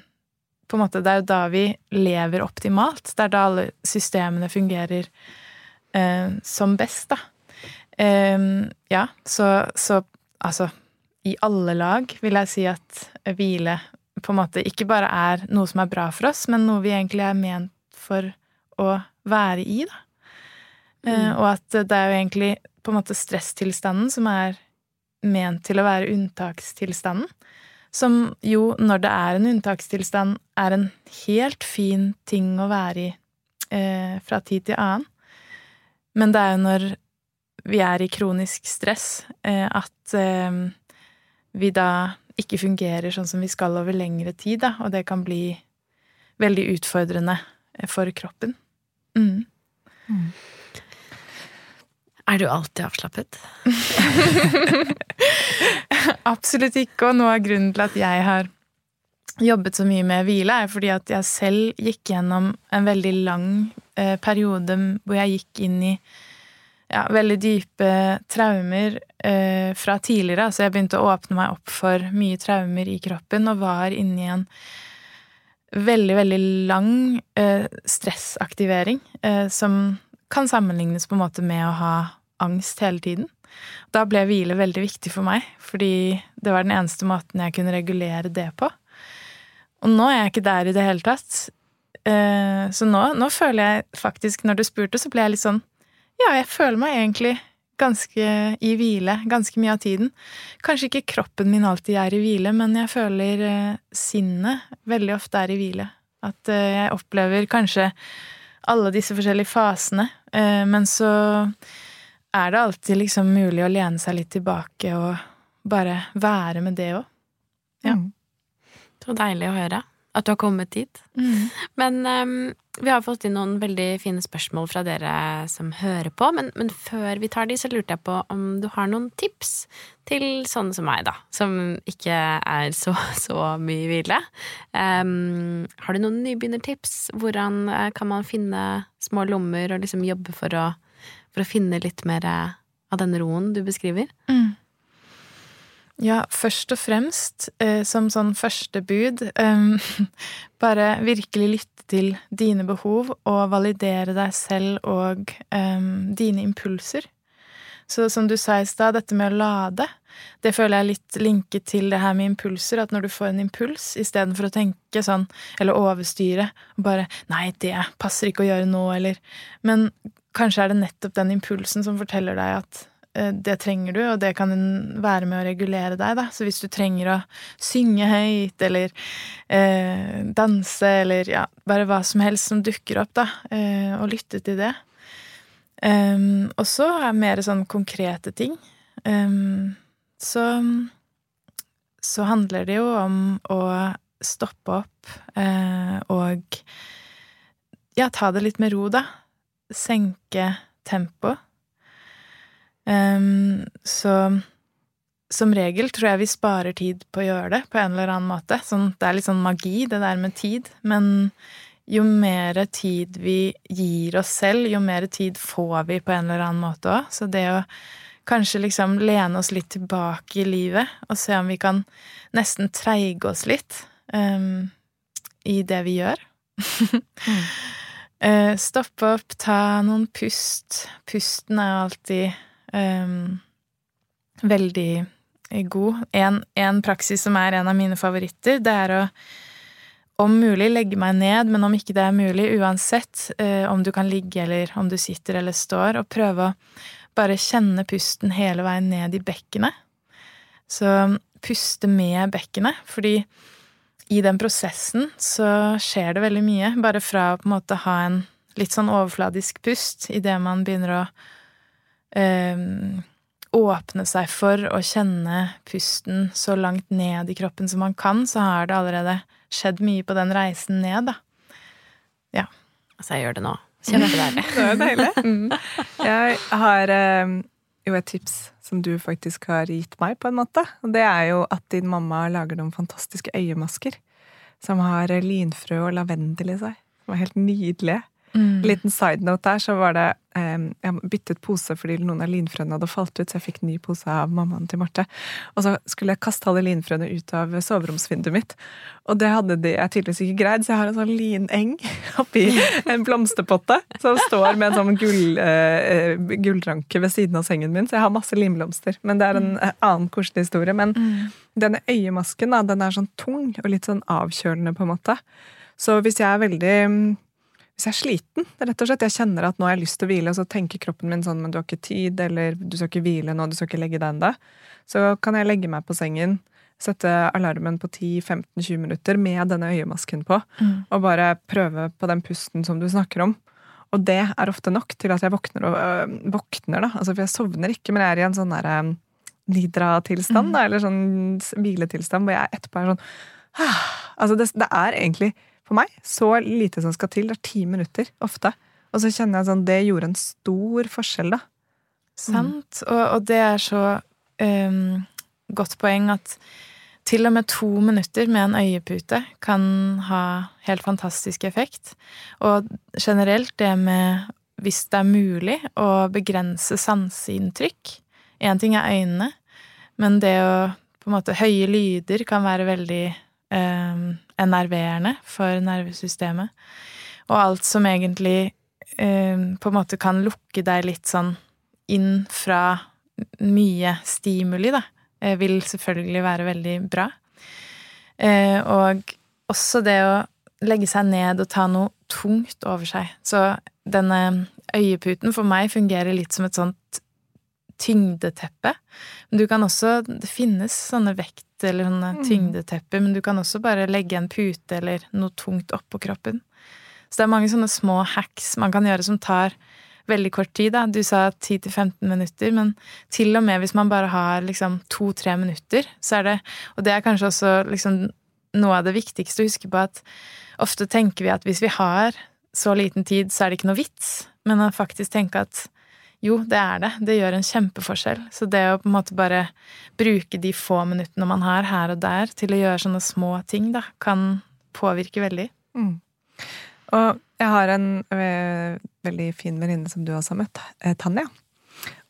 På en måte, det er jo da vi lever optimalt. Det er da alle systemene fungerer um, som best, da. Um, ja, så, så altså I alle lag vil jeg si at hvile på en måte ikke bare er noe som er bra for oss, men noe vi egentlig er ment for å være i, da. Eh, og at det er jo egentlig på en måte stresstilstanden som er ment til å være unntakstilstanden. Som jo, når det er en unntakstilstand, er en helt fin ting å være i eh, fra tid til annen. Men det er jo når vi er i kronisk stress, eh, at eh, vi da ikke fungerer sånn som vi skal over lengre tid, da, og det kan bli veldig utfordrende for kroppen. Mm. Er du alltid avslappet? Absolutt ikke, og noe av grunnen til at jeg har jobbet så mye med hvile, er fordi at jeg selv gikk gjennom en veldig lang eh, periode hvor jeg gikk inn i ja, veldig dype traumer eh, fra tidligere. Altså jeg begynte å åpne meg opp for mye traumer i kroppen, og var inne i en veldig, veldig lang eh, stressaktivering eh, som kan sammenlignes på en måte med å ha angst hele tiden. Da ble hvile veldig viktig for meg, fordi det var den eneste måten jeg kunne regulere det på. Og nå er jeg ikke der i det hele tatt. Eh, Så nå, nå føler jeg faktisk, når du spurte, så ble jeg litt sånn Ja, jeg føler meg egentlig ganske i hvile ganske mye av tiden. Kanskje ikke kroppen min alltid er i hvile, men jeg føler eh, sinnet veldig ofte er i hvile. At eh, jeg opplever kanskje alle disse forskjellige fasene, eh, men så er det alltid liksom mulig å lene seg litt tilbake og bare være med det òg. Ja. Mm. Så deilig å høre at du har kommet dit. Men um, vi har fått inn noen veldig fine spørsmål fra dere som hører på. Men, men før vi tar de, så lurte jeg på om du har noen tips til sånne som meg, da. Som ikke er så, så mye hvile. Um, har du noen nybegynnertips? Hvordan eh, kan man finne små lommer og liksom jobbe for å, for å finne litt mer eh, av den roen du beskriver? Mm. Ja, først og fremst, eh, som sånn første bud, eh, bare virkelig lytte til dine behov og validere deg selv og eh, dine impulser. Så som du sa i stad, dette med å lade, det føler jeg er litt linket til det her med impulser, at når du får en impuls, istedenfor å tenke sånn, eller overstyre, bare 'nei, det passer ikke å gjøre nå', eller Men kanskje er det nettopp den impulsen som forteller deg at det trenger du, og det kan være med å regulere deg, da. Så hvis du trenger å synge høyt, eller eh, danse, eller ja, bare hva som helst som dukker opp, da, eh, og lytte til det. Um, og så er mer sånn konkrete ting. Um, så så handler det jo om å stoppe opp eh, og ja, ta det litt med ro, da. Senke tempoet. Um, så som regel tror jeg vi sparer tid på å gjøre det på en eller annen måte. Sånn, det er litt sånn magi, det der med tid. Men jo mer tid vi gir oss selv, jo mer tid får vi på en eller annen måte òg. Så det å kanskje liksom lene oss litt tilbake i livet og se om vi kan nesten treige oss litt um, i det vi gjør. mm. uh, stoppe opp, ta noen pust. Pusten er alltid um, veldig god. En, en, praksis som er en av mine favoritter, det er å om mulig legge meg ned, men om ikke det er mulig, uansett eh, om du kan ligge eller om du sitter eller står, og prøve å bare kjenne pusten hele veien ned i bekkenet. Så puste med bekkenet, fordi i den prosessen så skjer det veldig mye, bare fra å på en måte ha en litt sånn overfladisk pust idet man begynner å åpne seg for å kjenne pusten så langt ned i kroppen som man kan, så har det allerede skjedd mye på den reisen ned, da. Ja. Altså, jeg gjør det nå. Kjempedeilig. det er deilig. Mm. Jeg har um, jo et tips som du faktisk har gitt meg, på en måte. Og det er jo at din mamma lager noen fantastiske øyemasker som har linfrø og lavendel i seg. Som er helt nydelige. Mm. Liten side note der, så var det Jeg byttet pose fordi noen av linfrøene hadde falt ut, så jeg fikk ny pose av mammaen til Marte. Og så skulle jeg kaste alle linfrøene ut av soveromsvinduet mitt. Og det hadde de jeg tydeligvis ikke greid, så jeg har en sånn lineng oppi en blomsterpotte som står med en sånn gull, eh, gullranke ved siden av sengen min, så jeg har masse limblomster. Men det er en mm. annen koselig historie. Men mm. denne øyemasken, da, den er sånn tung og litt sånn avkjølende, på en måte. Så hvis jeg er veldig hvis jeg er sliten, rett og slett. Jeg kjenner at nå har jeg lyst til å hvile, og så tenker kroppen min sånn men du har ikke tid, eller du skal ikke hvile nå, du skal ikke legge deg ennå. Så kan jeg legge meg på sengen, sette alarmen på 10-15-20 minutter med denne øyemasken på, mm. og bare prøve på den pusten som du snakker om. Og det er ofte nok til at jeg våkner, og, øh, våkner da. Altså, for jeg sovner ikke, men jeg er i en sånn derre øh, nidra-tilstand, mm. eller sånn hviletilstand, hvor jeg etterpå er sånn ah, Altså, det, det er egentlig for meg så lite som skal til. Det er ti minutter ofte. Og så kjenner jeg sånn Det gjorde en stor forskjell, da. Sant. Og, og, det er så um, godt poeng at til og med to minutter med en øyepute kan ha helt fantastisk effekt. Og generelt det med, hvis det er mulig, å begrense sanseinntrykk Én ting er øynene, men det å på en måte Høye lyder kan være veldig um, enerverende for nervesystemet. Og alt som egentlig eh, på en måte kan lukke deg litt sånn inn fra mye stimuli, da, eh, vil selvfølgelig være veldig bra. Eh, og også det å legge seg ned og ta noe tungt over seg. Så denne øyeputen for meg fungerer litt som et sånt tyngdeteppe. Men du kan også Det finnes sånne vekt eller sånne mm. tyngdetepper, men du kan også bare legge en pute eller noe tungt oppå kroppen. Så det er mange sånne små hacks man kan gjøre som tar veldig kort tid. Da. Du sa 10-15 minutter, men til og med hvis man bare har liksom to-tre minutter, så er det Og det er kanskje også liksom noe av det viktigste å huske på, at ofte tenker vi at hvis vi har så liten tid, så er det ikke noe vits, men å faktisk tenke at jo, det er det. Det gjør en kjempeforskjell. Så det å på en måte bare bruke de få minuttene man har her og der til å gjøre sånne små ting, da, kan påvirke veldig. Mm. Og jeg har en eh, veldig fin venninne som du også har møtt, eh, Tanja.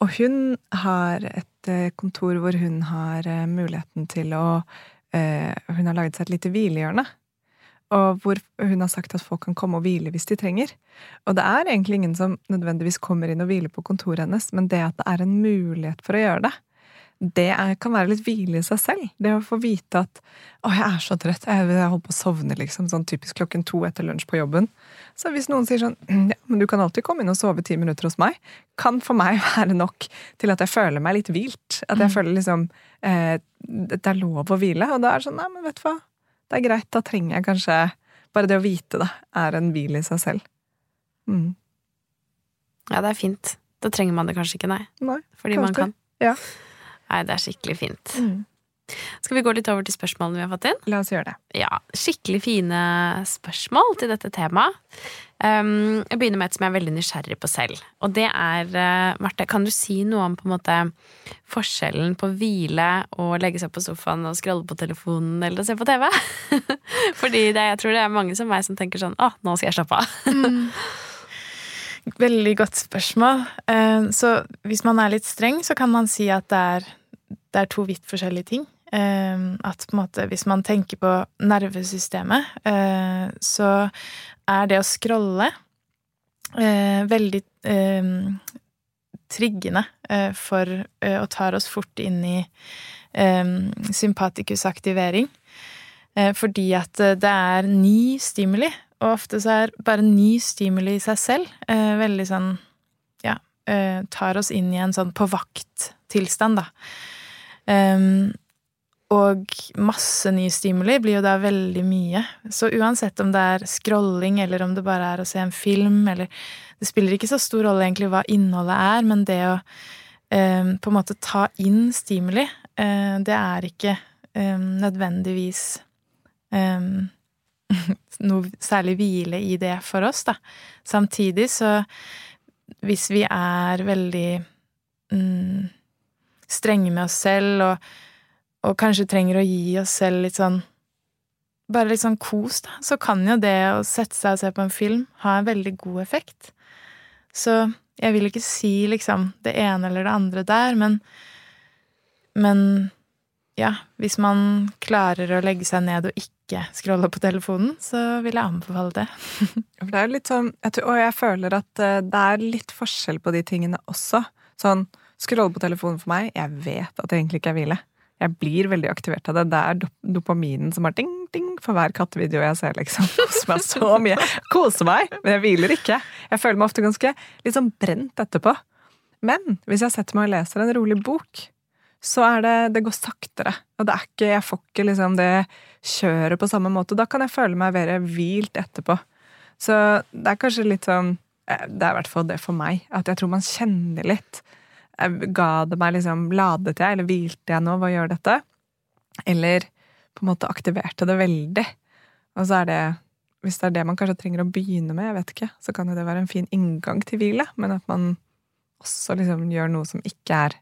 Og hun har et eh, kontor hvor hun har muligheten til å Hun har laget seg et lite hvilehjørne og hvor hun har sagt at folk kan komme og hvile hvis de trenger. Og det er egentlig ingen som nødvendigvis kommer inn og hviler på kontoret hennes, men det at det er en mulighet for å gjøre det, det er, kan være litt hvile i seg selv. Det å få vite at 'Å, jeg er så trøtt. Jeg, jeg holder på å sovne', liksom. Sånn typisk klokken to etter lunsj på jobben. Så hvis noen sier sånn 'Ja, men du kan alltid komme inn og sove ti minutter hos meg', kan for meg være nok til at jeg føler meg litt hvilt. At jeg mm. føler liksom eh, Det er lov å hvile. Og da er det sånn 'Nei, men vet du hva'. Det er greit. Da trenger jeg kanskje Bare det å vite det er en hvil i seg selv. Mm. Ja, det er fint. Da trenger man det kanskje ikke, nei. nei Fordi man kan. Ja. Nei, det er skikkelig fint. Mm. Skal vi gå litt over til spørsmålene vi har fått inn? La oss gjøre det. Ja, skikkelig fine spørsmål til dette temaet. Um, jeg begynner med et som jeg er veldig nysgjerrig på selv. Og det er, uh, Marte, kan du si noe om på en måte forskjellen på å hvile og legge seg på sofaen og scrolle på telefonen eller se på TV? Fordi det, jeg tror det er mange som meg som tenker sånn å, nå skal jeg slappe av. mm. Veldig godt spørsmål. Uh, så hvis man er litt streng, så kan man si at det er, det er to vidt forskjellige ting. Uh, at på en måte, hvis man tenker på nervesystemet, så er det å scrolle eh, veldig eh, triggende eh, for eh, og tar oss fort inn i eh, sympatikusaktivering. Eh, fordi at det er ny stimuli, og ofte så er bare ny stimuli i seg selv veldig sånn Ja, tar oss inn i en sånn på vakt-tilstand, da. Um, og masse ny stimuli blir jo da veldig mye. Så uansett om det er scrolling, eller om det bare er å se en film, eller Det spiller ikke så stor rolle egentlig hva innholdet er, men det å eh, på en måte ta inn stimuli, eh, det er ikke eh, nødvendigvis noe særlig hvile i det for oss, da. Samtidig så hvis vi er veldig mm, strenge med oss selv og og kanskje trenger å gi oss selv litt sånn Bare litt sånn kos, da, så kan jo det å sette seg og se på en film ha en veldig god effekt. Så jeg vil ikke si liksom det ene eller det andre der, men Men ja, hvis man klarer å legge seg ned og ikke scrolle på telefonen, så vil jeg anbefale det. For det er jo litt sånn, Og jeg føler at eh, det er litt forskjell på de tingene også. Sånn, scrolle på telefonen for meg, jeg vet at det egentlig ikke er hvile jeg blir veldig aktivert av det. Det er dopaminen som har ding, ding for hver kattevideo jeg ser, liksom. Koser meg så mye. Koser meg, men jeg hviler ikke. Jeg føler meg ofte ganske litt sånn brent etterpå. Men hvis jeg setter meg og leser en rolig bok, så er det Det går saktere. Og det er ikke Jeg får ikke liksom det kjøret på samme måte. Da kan jeg føle meg mer hvilt etterpå. Så det er kanskje litt sånn eh, Det er i hvert fall det for meg. At jeg tror man kjenner litt Ga det meg liksom Ladet jeg, eller hvilte jeg nå ved å gjøre dette? Eller på en måte aktiverte det veldig? Og så er det Hvis det er det man kanskje trenger å begynne med, jeg vet ikke, så kan jo det være en fin inngang til hvile, men at man også liksom gjør noe som ikke er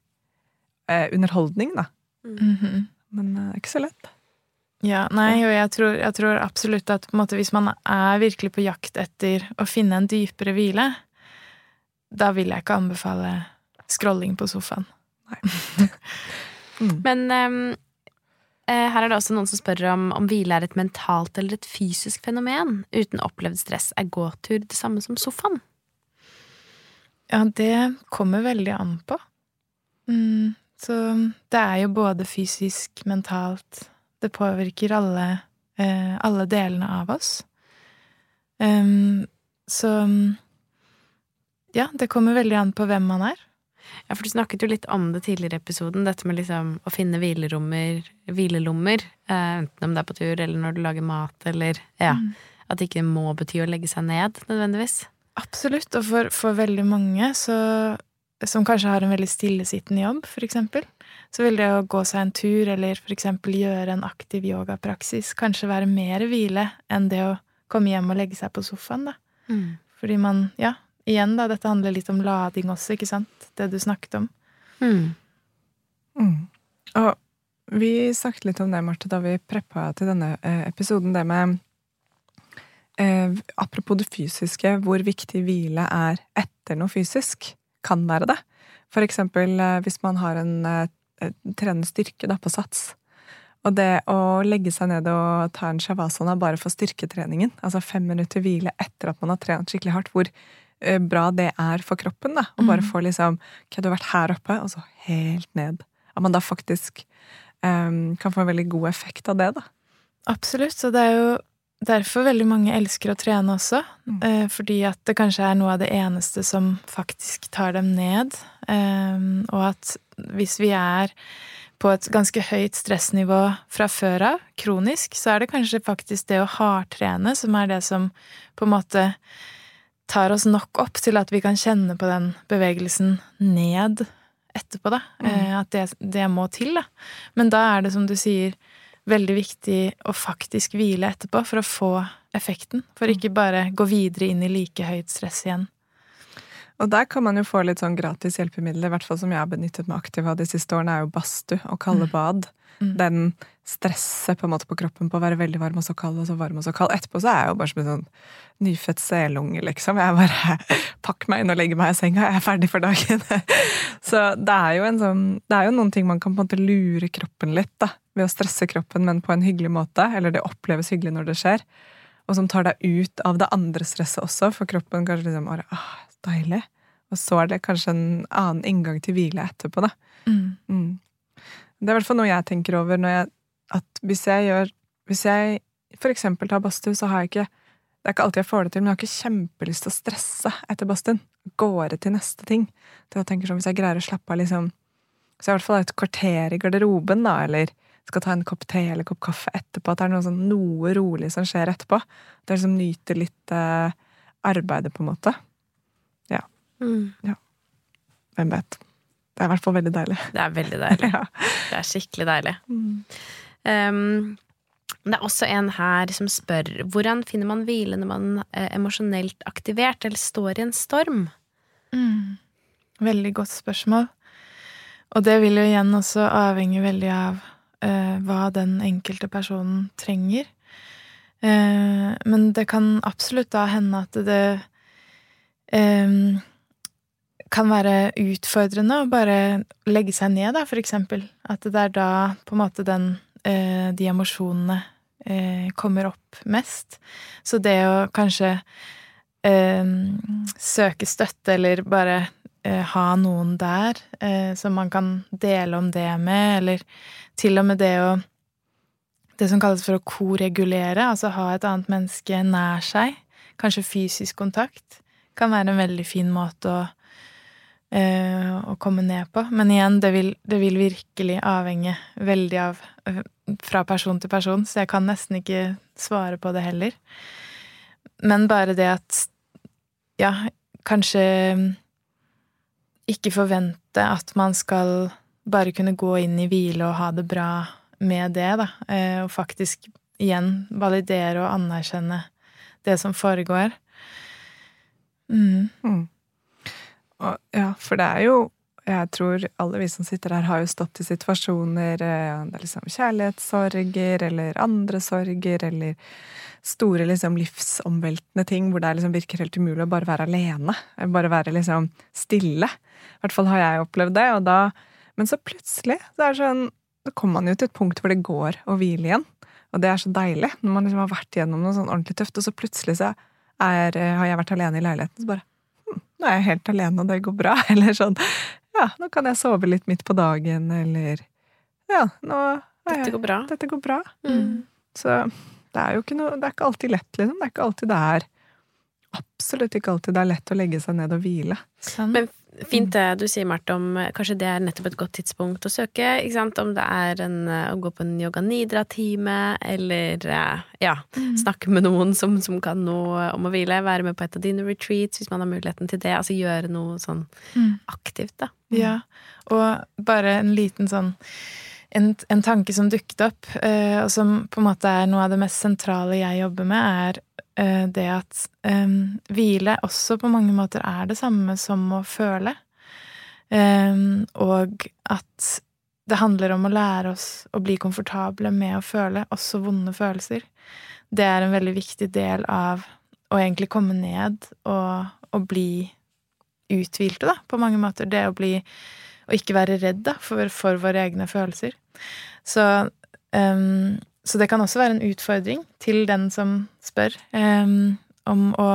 eh, underholdning, da. Mm -hmm. Men det eh, er ikke så lett. Ja, nei, og jeg tror, jeg tror absolutt at måte, hvis man er virkelig på jakt etter å finne en dypere hvile, da vil jeg ikke anbefale scrolling på sofaen. mm. Men um, her er det også noen som spør om om hvile er et mentalt eller et fysisk fenomen. Uten opplevd stress er gåtur det samme som sofaen? Ja, det kommer veldig an på. Mm, så det er jo både fysisk, mentalt Det påvirker alle, eh, alle delene av oss. Um, så ja, det kommer veldig an på hvem man er. Ja, for du snakket jo litt om det tidligere i episoden, dette med liksom å finne hvilerommer, hvilelommer, eh, enten om det er på tur eller når du lager mat, eller ja, mm. at det ikke må bety å legge seg ned, nødvendigvis. Absolutt, og for, for veldig mange så, som kanskje har en veldig stillesittende jobb, for eksempel, så vil det å gå seg en tur eller for eksempel gjøre en aktiv yogapraksis kanskje være mer hvile enn det å komme hjem og legge seg på sofaen, da. Mm. Fordi man, ja, igjen, da, dette handler litt om lading også, ikke sant? Det du snakket om. Mm. Mm. Og vi snakket litt om det, Marte, da vi preppa til denne eh, episoden. Det med eh, Apropos det fysiske, hvor viktig hvile er etter noe fysisk. Kan være det. For eksempel eh, hvis man har en eh, trener styrke da, på sats. Og det å legge seg ned og ta en shavasana bare for styrketreningen, altså fem minutter hvile etter at man har trent skikkelig hardt, hvor bra det er for kroppen. da, Å bare mm. få liksom Ok, du har vært her oppe, og så helt ned. At man da faktisk um, kan få en veldig god effekt av det, da. Absolutt. Og det er jo derfor veldig mange elsker å trene også. Mm. Eh, fordi at det kanskje er noe av det eneste som faktisk tar dem ned. Eh, og at hvis vi er på et ganske høyt stressnivå fra før av, kronisk, så er det kanskje faktisk det å hardtrene som er det som på en måte tar oss nok opp til at vi kan kjenne på den bevegelsen ned etterpå, da. Mm. at det, det må til, da. Men da er det, som du sier, veldig viktig å faktisk hvile etterpå for å få effekten. For ikke bare gå videre inn i like høyt stress igjen. Og der kan man jo få litt sånn gratis hjelpemidler, i hvert fall som jeg har benyttet meg aktivt av de siste årene, er jo badstue og kalde bad. Mm. Den stresset på en måte på kroppen på å være veldig varm og så kald og så varm og så kald. Etterpå så er jeg jo bare som en sånn nyfødt selunge, liksom. Jeg bare pakker meg inn og legger meg i senga, jeg er ferdig for dagen. Så det er jo en sånn Det er jo noen ting man kan på en måte lure kroppen litt, da. Ved å stresse kroppen, men på en hyggelig måte. Eller det oppleves hyggelig når det skjer. Og som tar deg ut av det andre stresset også, for kroppen kanskje liksom bare, ah, deilig. Og så er det kanskje en annen inngang til hvile etterpå, da. Mm. Mm. Det er i hvert fall noe jeg tenker over når jeg At hvis jeg gjør Hvis jeg for eksempel tar badstue, så har jeg ikke Det er ikke alltid jeg får det til, men jeg har ikke kjempelyst til å stresse etter badstuen. Gåre til neste ting. Til jeg tenker sånn, Hvis jeg greier å slappe av liksom Så jeg i hvert fall har et kvarter i garderoben, da, eller skal ta en kopp te eller kopp kaffe etterpå, at det er noe, sånn, noe rolig som skjer etterpå. At jeg liksom nyter litt eh, arbeidet, på en måte. Mm. Hvem vet. Det er i hvert fall veldig deilig. Det er veldig deilig. Ja. Det er skikkelig deilig. Mm. Um, det er også en her som spør hvordan finner man hvile når man er emosjonelt aktivert eller står i en storm? Mm. Veldig godt spørsmål. Og det vil jo igjen også avhenge veldig av uh, hva den enkelte personen trenger. Uh, men det kan absolutt da hende at det eh, kan være utfordrende å bare legge seg ned, da, for eksempel. At det er da på en måte den, eh, de emosjonene eh, kommer opp mest. Så det å kanskje eh, søke støtte, eller bare ha noen der som man kan dele om det med, eller til og med det å Det som kalles for å koregulere, altså ha et annet menneske nær seg, kanskje fysisk kontakt, kan være en veldig fin måte å å komme ned på. Men igjen, det vil, det vil virkelig avhenge veldig av eh, fra person til person, så jeg kan nesten ikke svare på det heller. Men bare det at ja, kanskje ikke forvente at man skal bare kunne gå inn i hvile og ha det bra med det, da. Eh, Og faktisk igjen validere og anerkjenne det som foregår. Mm. Mm. Og, ja, for det er jo Jeg tror alle vi som sitter her, har jo stått i situasjoner eh, Det er liksom kjærlighetssorger eller andre sorger eller store liksom livsomveltende ting hvor det liksom virker helt umulig å bare være alene. Bare være liksom stille. I hvert fall har jeg opplevd det. Og da, men så plutselig så er det sånn Da kommer man jo til et punkt hvor det går å hvile igjen. Og det er så deilig når man liksom har vært gjennom noe sånn ordentlig tøft, og så plutselig så er, har jeg vært alene i leiligheten. Så bare Nå er jeg helt alene, og det går bra. Eller sånn Ja, nå kan jeg sove litt midt på dagen, eller Ja, nå er Dette går bra. dette går bra. Mm. Så det er jo ikke noe Det er ikke alltid lett, liksom. Det er ikke alltid det er Absolutt ikke alltid det er lett å legge seg ned og hvile. Sånn. Men fint det du sier, Marte, om eh, kanskje det er nettopp et godt tidspunkt å søke. Om det er en, eh, å gå på en yoga nidra-time, eller ja, mm. snakke med noen som, som kan noe om å hvile. Være med på et av dine retreats hvis man har muligheten til det. Altså gjøre noe sånn Mm. aktivt, da. Ja, og bare en liten sånn en, en tanke som dukket opp, eh, og som på en måte er noe av det mest sentrale jeg jobber med, er eh, det at um, hvile også på mange måter er det samme som å føle. Um, og at det handler om å lære oss å bli komfortable med å føle, også vonde følelser. Det er en veldig viktig del av å egentlig komme ned og, og bli uthvilte, da, på mange måter. Det å bli Å ikke være redd, da, for, for våre egne følelser. Så, ehm, så det kan også være en utfordring til den som spør, um, om å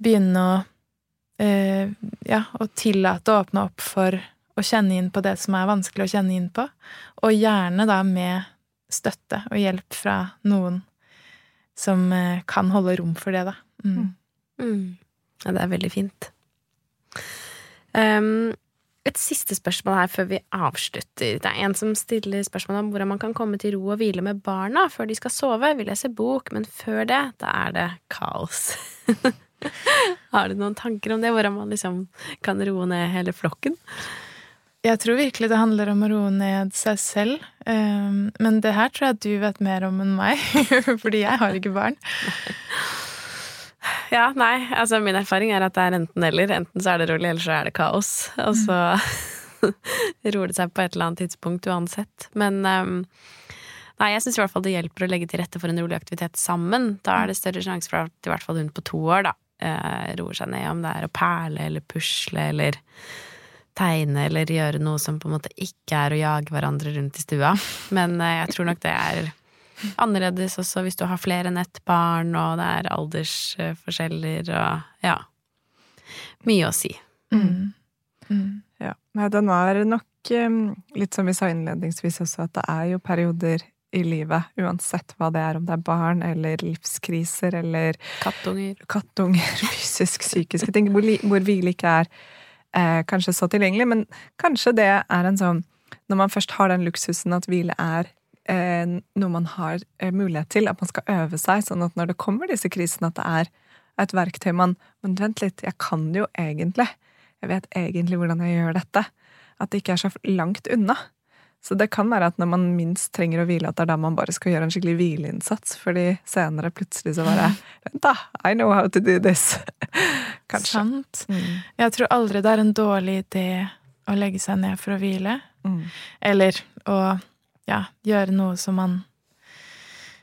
begynne å uh, Ja, å tillate å åpne opp for å kjenne inn på det som er vanskelig å kjenne inn på, og gjerne da med støtte og hjelp fra noen som uh, kan holde rom for det, da. Mm. Mm. Ja, det er veldig fint. Um, et siste spørsmål her før vi avslutter. Det er en som stiller spørsmål om hvordan man kan komme til ro og hvile med barna før de skal sove. Vi leser bok, men før det, da er det kaos. Har du noen tanker om det? Hvordan man liksom kan roe ned hele flokken? Jeg tror virkelig det handler om å roe ned seg selv. Um, men det her tror jeg du vet mer om enn meg, fordi jeg har ikke barn. Ja, nei, altså min erfaring er at det er enten-eller. Enten så er det rolig, eller så er det kaos. Og så roer det seg på et eller annet tidspunkt uansett. Men um, nei, jeg syns i hvert fall det hjelper å legge til rette for en rolig aktivitet sammen. Da er det større sjanse for at i hvert fall hun på to år da eh, roer seg ned, om det er å perle eller pusle eller tegne eller gjøre noe som på en måte ikke er å jage hverandre rundt i stua. Men uh, jeg tror nok det er annerledes også hvis du har flere enn ett barn, og det er aldersforskjeller og ja. Mye å si. Mm. Mm. Ja. Nei, den var nok um, litt som vi sa innledningsvis også, at det er jo perioder i livet, uansett hva det er, om det er barn eller livskriser eller Kattunger. kattunger, fysisk, psykiske ting, hvor, hvor hvile ikke er eh, kanskje så tilgjengelig, men kanskje det er en sånn Når man først har den luksusen at hvile er noe man har eh, mulighet til, at man skal øve seg, sånn at når det kommer disse krisene, at det er et verktøy man Men vent litt, jeg kan det jo egentlig. Jeg vet egentlig hvordan jeg gjør dette. At det ikke er så langt unna. Så det kan være at når man minst trenger å hvile, at det er da man bare skal gjøre en skikkelig hvileinnsats, fordi senere plutselig så bare Vent, da! I know how to do this. Kanskje. Sant. Mm. Jeg tror aldri det er en dårlig idé å legge seg ned for å hvile. Mm. Eller å ja, gjøre noe som man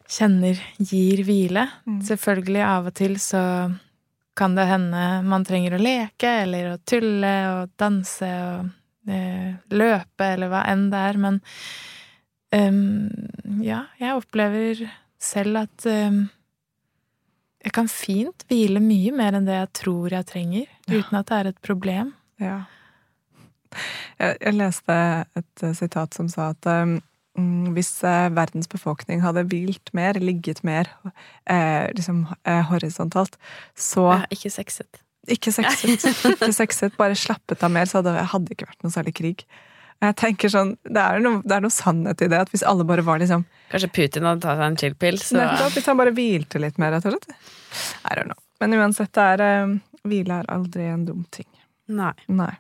kjenner gir hvile. Mm. Selvfølgelig av og til så kan det hende man trenger å leke eller å tulle og danse og eh, løpe eller hva enn det er, men um, ja, jeg opplever selv at um, jeg kan fint hvile mye mer enn det jeg tror jeg trenger, Ja. uten at det er et problem. Ja. Jeg, jeg leste et eh, sitat som sa at um, hvis eh, verdens befolkning hadde hvilt mer, ligget mer eh, liksom eh, horisontalt, så Ja, ikke sexet. Ikke sexet, ikke sexet, bare slappet av mer, så hadde det ikke vært noe særlig krig. Jeg tenker sånn, det er, noe, det er noe sannhet i det, at hvis alle bare var liksom Kanskje Putin hadde tatt seg en chill-pill, så Nettopp, Hvis han bare hvilte litt mer, rett og slett. I don't know. Men uansett, det er hvile er aldri en dum ting. Nei. Nei.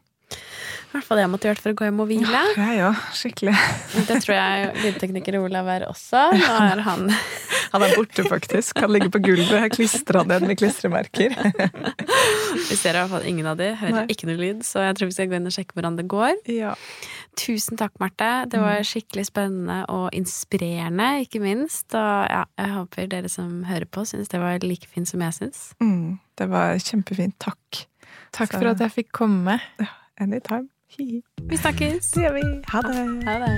I hvert fall det jeg måtte gjøre for å gå hjem og hvile. Jeg òg. Skikkelig. Det tror jeg lydtekniker Olav er også. Nå er han Han er borte, faktisk. Han ligger på gulvet. Klistra ned med klistremerker. Vi ser i hvert fall ingen av de, hører Nei. ikke noe lyd, så jeg tror vi skal gå inn og sjekke hvordan det går. Ja. Tusen takk, Marte. Det var skikkelig spennende og inspirerende, ikke minst. Og ja, jeg håper dere som hører på, syns det var like fint som jeg syns. Mm, det var kjempefint. Takk. Takk Så- for at jeg fikk komme. Anytime. Hi. Vi snakkes! Det gjør vi. Ha det. Ha det.